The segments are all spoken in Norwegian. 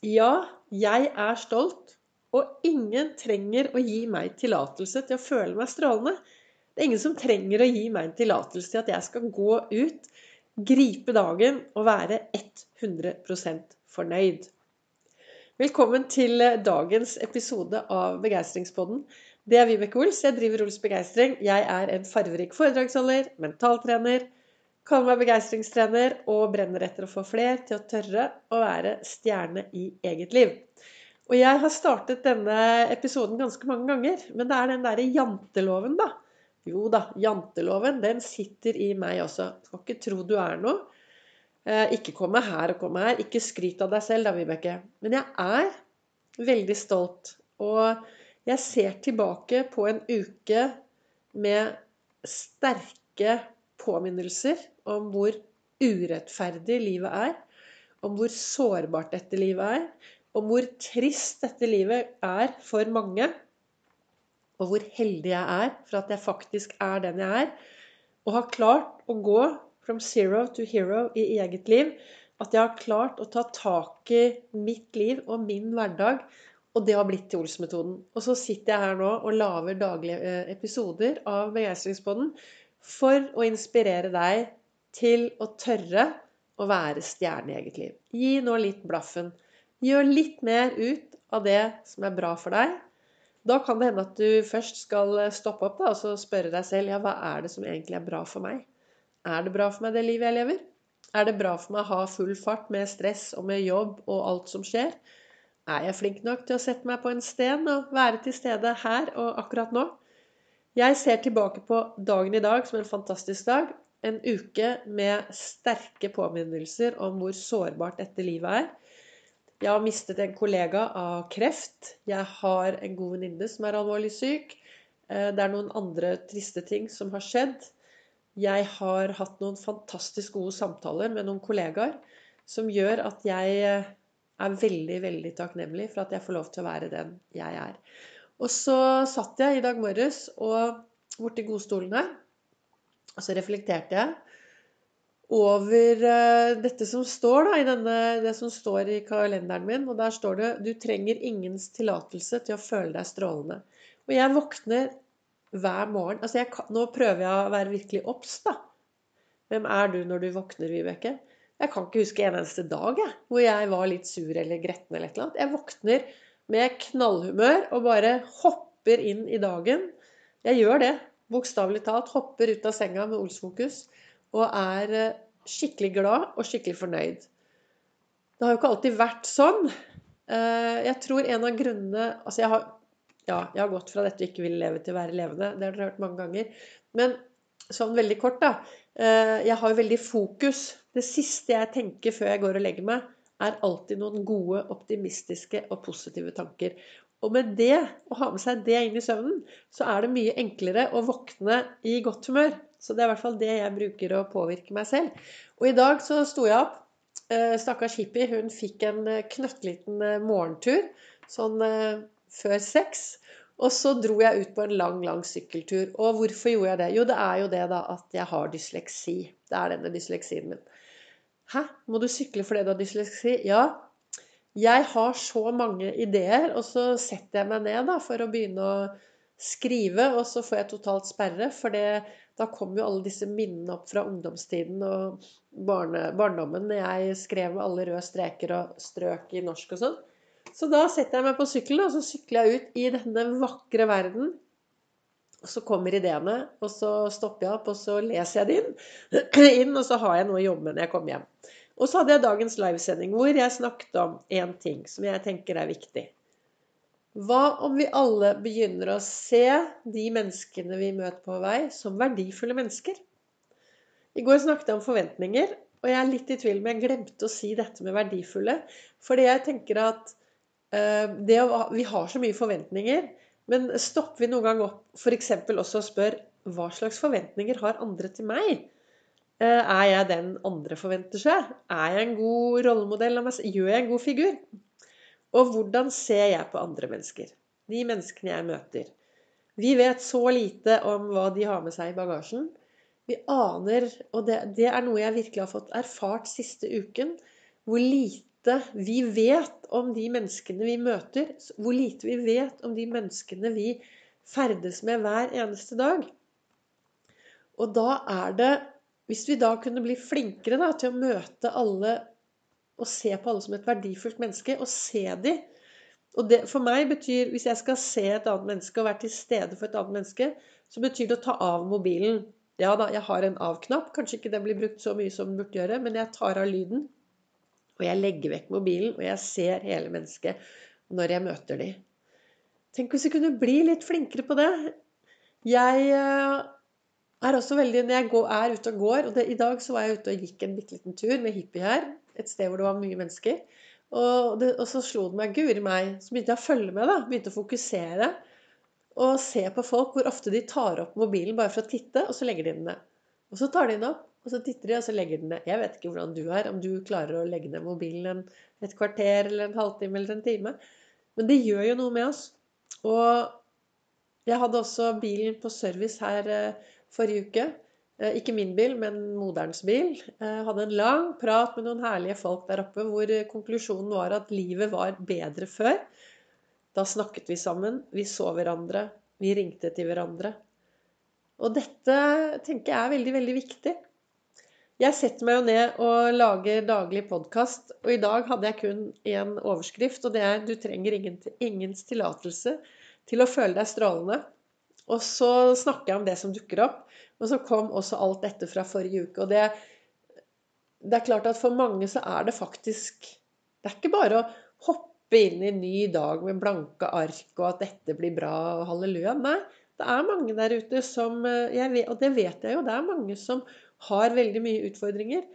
Ja, jeg er stolt, og ingen trenger å gi meg tillatelse til å føle meg strålende. Det er ingen som trenger å gi meg en tillatelse til at jeg skal gå ut, gripe dagen og være 100% fornøyd. Velkommen til dagens episode av Begeistringspodden. Det er Vibeke Ols. Jeg driver Ols Begeistring. Jeg er en farverik foredragsholder, mentaltrener, kaller meg begeistringstrener og brenner etter å få fler til å tørre å være stjerne i eget liv. Og jeg har startet denne episoden ganske mange ganger, men det er den derre janteloven, da. Jo da, janteloven, den sitter i meg også. Skal ikke tro du er noe. Eh, ikke komme her og komme her. Ikke skryt av deg selv, da, Vibeke. Men jeg er veldig stolt. Og jeg ser tilbake på en uke med sterke påminnelser om hvor urettferdig livet er, om hvor sårbart dette livet er, om hvor trist dette livet er for mange, og hvor heldig jeg er for at jeg faktisk er den jeg er, og har klart å gå from zero to hero i eget liv. At jeg har klart å ta tak i mitt liv og min hverdag, og det har blitt til Ols-metoden. Og så sitter jeg her nå og lager daglige eh, episoder av Begeistringspodden for å inspirere deg til å tørre å være stjerne i eget liv. Gi nå litt blaffen. Gjør litt mer ut av det som er bra for deg. Da kan det hende at du først skal stoppe opp da, og spørre deg selv ja, hva er det som egentlig er bra for meg. Er det bra for meg, det livet jeg lever? Er det bra for meg å ha full fart med stress og med jobb og alt som skjer? Er jeg flink nok til å sette meg på en sten og være til stede her og akkurat nå? Jeg ser tilbake på dagen i dag som en fantastisk dag. En uke med sterke påminnelser om hvor sårbart dette livet er. Jeg har mistet en kollega av kreft. Jeg har en god venninne som er alvorlig syk. Eh, det er noen andre triste ting som har skjedd. Jeg har hatt noen fantastisk gode samtaler med noen kollegaer som gjør at jeg eh, er veldig, veldig takknemlig for at jeg får lov til å være den jeg er. Og så satt jeg i dag morges og borti godstolen her, og så reflekterte jeg over uh, dette som står da, i denne, det som står i kalenderen min. Og der står det 'Du trenger ingens tillatelse til å føle deg strålende'. Og jeg våkner hver morgen altså jeg, Nå prøver jeg å være virkelig obs, da. Hvem er du når du våkner, Vibeke? Jeg kan ikke huske en eneste dag jeg, hvor jeg var litt sur eller gretten. eller et. Jeg våkner med knallhumør og bare hopper inn i dagen. Jeg gjør det, bokstavelig talt. Hopper ut av senga med Olsfokus og er eh, skikkelig glad og skikkelig fornøyd. Det har jo ikke alltid vært sånn. Eh, jeg tror en av grunnene Altså, jeg har, ja, jeg har gått fra dette ikke ville leve til å være levende. Det har dere hørt mange ganger. Men sånn veldig kort, da. Eh, jeg har jo veldig fokus. Det siste jeg tenker før jeg går og legger meg, er alltid noen gode, optimistiske og positive tanker. Og med det, å ha med seg det inn i søvnen, så er det mye enklere å våkne i godt humør. Så det er i hvert fall det jeg bruker å påvirke meg selv. Og i dag så sto jeg opp. Eh, stakkars hippie, hun fikk en eh, knøttliten eh, morgentur sånn før seks. Og så dro jeg ut på en lang, lang sykkeltur. Og hvorfor gjorde jeg det? Jo, det er jo det da at jeg har dysleksi. Det er denne dysleksien min. Hæ, må du sykle fordi du har dysleksi? Ja. Jeg har så mange ideer, og så setter jeg meg ned da, for å begynne å skrive, og så får jeg totalt sperre. For det, da kommer jo alle disse minnene opp fra ungdomstiden og barne, barndommen når jeg skrev med alle røde streker og strøk i norsk og sånn. Så da setter jeg meg på sykkelen, og så sykler jeg ut i denne vakre verden og så kommer ideene, og så stopper jeg opp, og så leser jeg det inn. inn og så har jeg noe å jobbe med når jeg kommer hjem. Og så hadde jeg dagens livesending hvor jeg snakket om én ting som jeg tenker er viktig. Hva om vi alle begynner å se de menneskene vi møter på vei, som verdifulle mennesker? I går snakket jeg om forventninger, og jeg er litt i tvil om jeg glemte å si dette med verdifulle. Fordi jeg tenker at det, å, vi har så mye forventninger. Men stopper vi noen gang opp f.eks. også og spør hva slags forventninger har andre til meg? Eh, er jeg den andre forventer seg? Er jeg en god rollemodell? Gjør jeg en god figur? Og hvordan ser jeg på andre mennesker? De menneskene jeg møter. Vi vet så lite om hva de har med seg i bagasjen. Vi aner, og det, det er noe jeg virkelig har fått erfart siste uken, hvor lite vi vet om de menneskene vi møter, hvor lite vi vet om de menneskene vi ferdes med hver eneste dag. Og da er det Hvis vi da kunne bli flinkere da, til å møte alle og se på alle som et verdifullt menneske, og se de og det for meg betyr, Hvis jeg skal se et annet menneske og være til stede for et annet menneske, så betyr det å ta av mobilen. Ja da, jeg har en av-knapp. Kanskje ikke den blir brukt så mye som den burde gjøre, men jeg tar av lyden. Og jeg legger vekk mobilen, og jeg ser hele mennesket når jeg møter dem. Tenk hvis vi kunne bli litt flinkere på det. Jeg eh, er også veldig Når jeg er ute og går og det, I dag så var jeg ute og gikk en bitte liten tur med hippie her. Et sted hvor det var mye mennesker. Og, det, og så slo det meg guri meg. Så begynte jeg å følge med. da, Begynte å fokusere. Og se på folk hvor ofte de tar opp mobilen bare for å titte, og så legger de den ned. Og så tar de den opp, og så titter de, og så legger de den ned. Jeg vet ikke hvordan du er, om du klarer å legge ned mobilen en, et kvarter eller en halvtime eller en time. Men det gjør jo noe med oss. Og jeg hadde også bilen på service her eh, forrige uke. Eh, ikke min bil, men moderens bil. Jeg eh, hadde en lang prat med noen herlige folk der oppe hvor konklusjonen var at livet var bedre før. Da snakket vi sammen, vi så hverandre, vi ringte til hverandre. Og dette tenker jeg er veldig, veldig viktig. Jeg setter meg jo ned og lager daglig podkast, og i dag hadde jeg kun én overskrift, og det er 'Du trenger ingen, ingens tillatelse til å føle deg strålende'. Og så snakker jeg om det som dukker opp. Og så kom også alt dette fra forrige uke. Og det, det er klart at for mange så er det faktisk Det er ikke bare å hoppe inn i en ny dag med blanke ark og at dette blir bra og halleluja. Nei, det er mange der ute som vet, Og det vet jeg jo. Det er mange som har veldig mye utfordringer.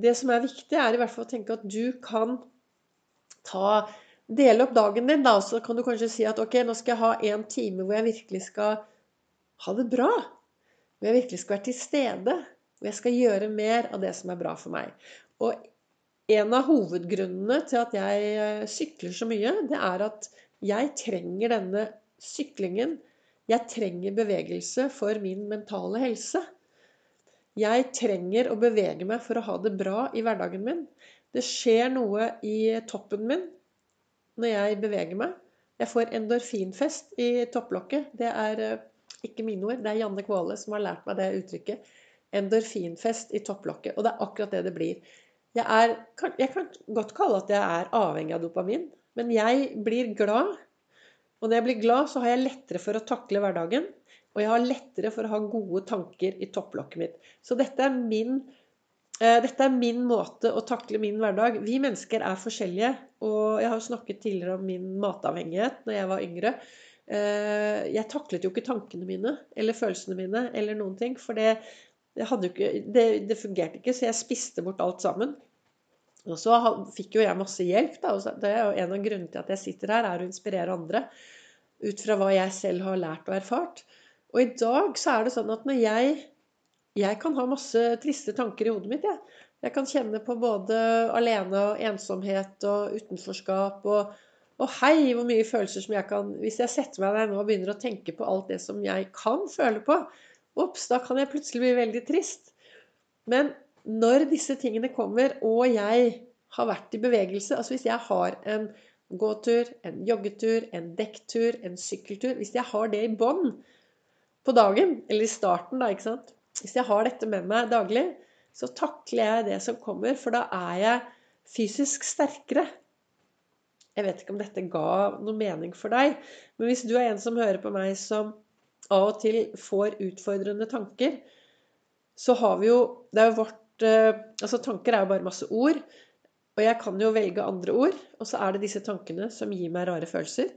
Det som er viktig, er i hvert fall å tenke at du kan ta Dele opp dagen din, da. Så kan du kanskje si at ok, nå skal jeg ha en time hvor jeg virkelig skal ha det bra. Hvor jeg virkelig skal være til stede. Hvor jeg skal gjøre mer av det som er bra for meg. Og en av hovedgrunnene til at jeg eh, sykler så mye, det er at jeg trenger denne syklingen. Jeg trenger bevegelse for min mentale helse. Jeg trenger å bevege meg for å ha det bra i hverdagen min. Det skjer noe i toppen min når jeg beveger meg. Jeg får endorfinfest i topplokket. Det er eh, ikke mine ord. Det er Janne Kvåle som har lært meg det uttrykket. Endorfinfest i topplokket. Og det er akkurat det det blir. Jeg, er, jeg kan godt kalle at jeg er avhengig av dopamin. Men jeg blir glad. Og når jeg blir glad, så har jeg lettere for å takle hverdagen. Og jeg har lettere for å ha gode tanker i topplokket mitt. Så dette er min, dette er min måte å takle min hverdag. Vi mennesker er forskjellige. Og jeg har snakket tidligere om min matavhengighet når jeg var yngre. Eh, jeg taklet jo ikke tankene mine eller følelsene mine eller noen ting. For det, ikke, det, det fungerte ikke, så jeg spiste bort alt sammen. Og så fikk jo jeg masse hjelp. Da, og det er jo En av grunnene til at jeg sitter her, er å inspirere andre. Ut fra hva jeg selv har lært og erfart. Og i dag så er det sånn at når jeg Jeg kan ha masse triste tanker i hodet mitt, jeg. Jeg kan kjenne på både alene og ensomhet og utenforskap og og hei, hvor mye følelser som jeg kan Hvis jeg setter meg der nå og begynner å tenke på alt det som jeg kan føle på, ops, da kan jeg plutselig bli veldig trist. Men når disse tingene kommer, og jeg har vært i bevegelse Altså hvis jeg har en gåtur, en joggetur, en dekktur, en sykkeltur Hvis jeg har det i bånn på dagen, eller i starten, da, ikke sant Hvis jeg har dette med meg daglig, så takler jeg det som kommer, for da er jeg fysisk sterkere. Jeg vet ikke om dette ga noe mening for deg. Men hvis du er en som hører på meg som av og til får utfordrende tanker, så har vi jo Det er jo vårt eh, Altså, tanker er jo bare masse ord. Og jeg kan jo velge andre ord. Og så er det disse tankene som gir meg rare følelser.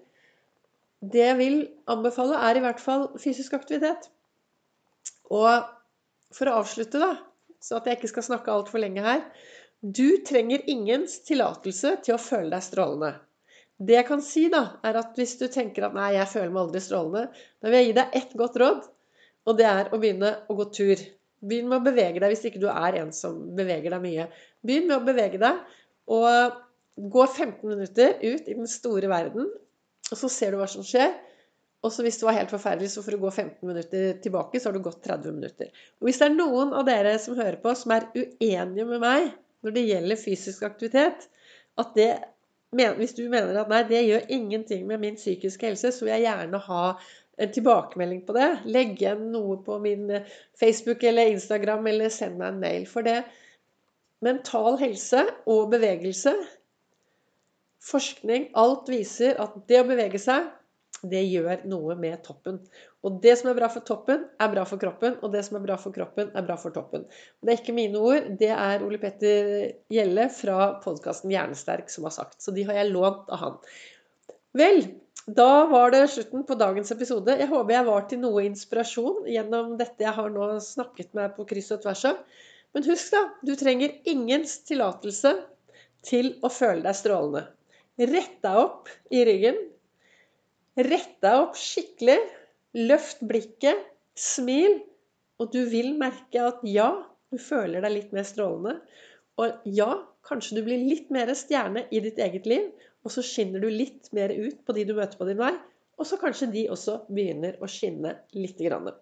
Det jeg vil anbefale, er i hvert fall fysisk aktivitet. Og for å avslutte, da, så at jeg ikke skal snakke altfor lenge her du trenger ingens tillatelse til å føle deg strålende. Det jeg kan si, da, er at hvis du tenker at 'nei, jeg føler meg aldri strålende', da vil jeg gi deg ett godt råd, og det er å begynne å gå tur. Begynn med å bevege deg hvis ikke du er en som beveger deg mye. Begynn med å bevege deg, og gå 15 minutter ut i den store verden, og så ser du hva som skjer. Og så hvis det var helt forferdelig, så får du gå 15 minutter tilbake, så har du gått 30 minutter. Og hvis det er noen av dere som hører på, som er uenige med meg når det gjelder fysisk aktivitet, at det Hvis du mener at nei, det gjør ingenting med min psykiske helse, så vil jeg gjerne ha en tilbakemelding på det. Legg igjen noe på min eh, Facebook eller Instagram, eller send meg en mail. For det mental helse og bevegelse Forskning, alt viser at det å bevege seg, det gjør noe med toppen. Og det som er bra for toppen, er bra for kroppen. Og det som er bra for kroppen, er bra for toppen. Det er ikke mine ord, det er Ole Petter Gjelle fra podkasten Hjernesterk som har sagt. Så de har jeg lånt av han. Vel, da var det slutten på dagens episode. Jeg håper jeg var til noe inspirasjon gjennom dette jeg har nå snakket med på kryss og tvers av. Men husk, da, du trenger ingens tillatelse til å føle deg strålende. Rett deg opp i ryggen. Rett deg opp skikkelig. Løft blikket. Smil. Og du vil merke at ja, du føler deg litt mer strålende. Og ja, kanskje du blir litt mer stjerne i ditt eget liv. Og så skinner du litt mer ut på de du møter på din vei. Og så kanskje de også begynner å skinne lite grann.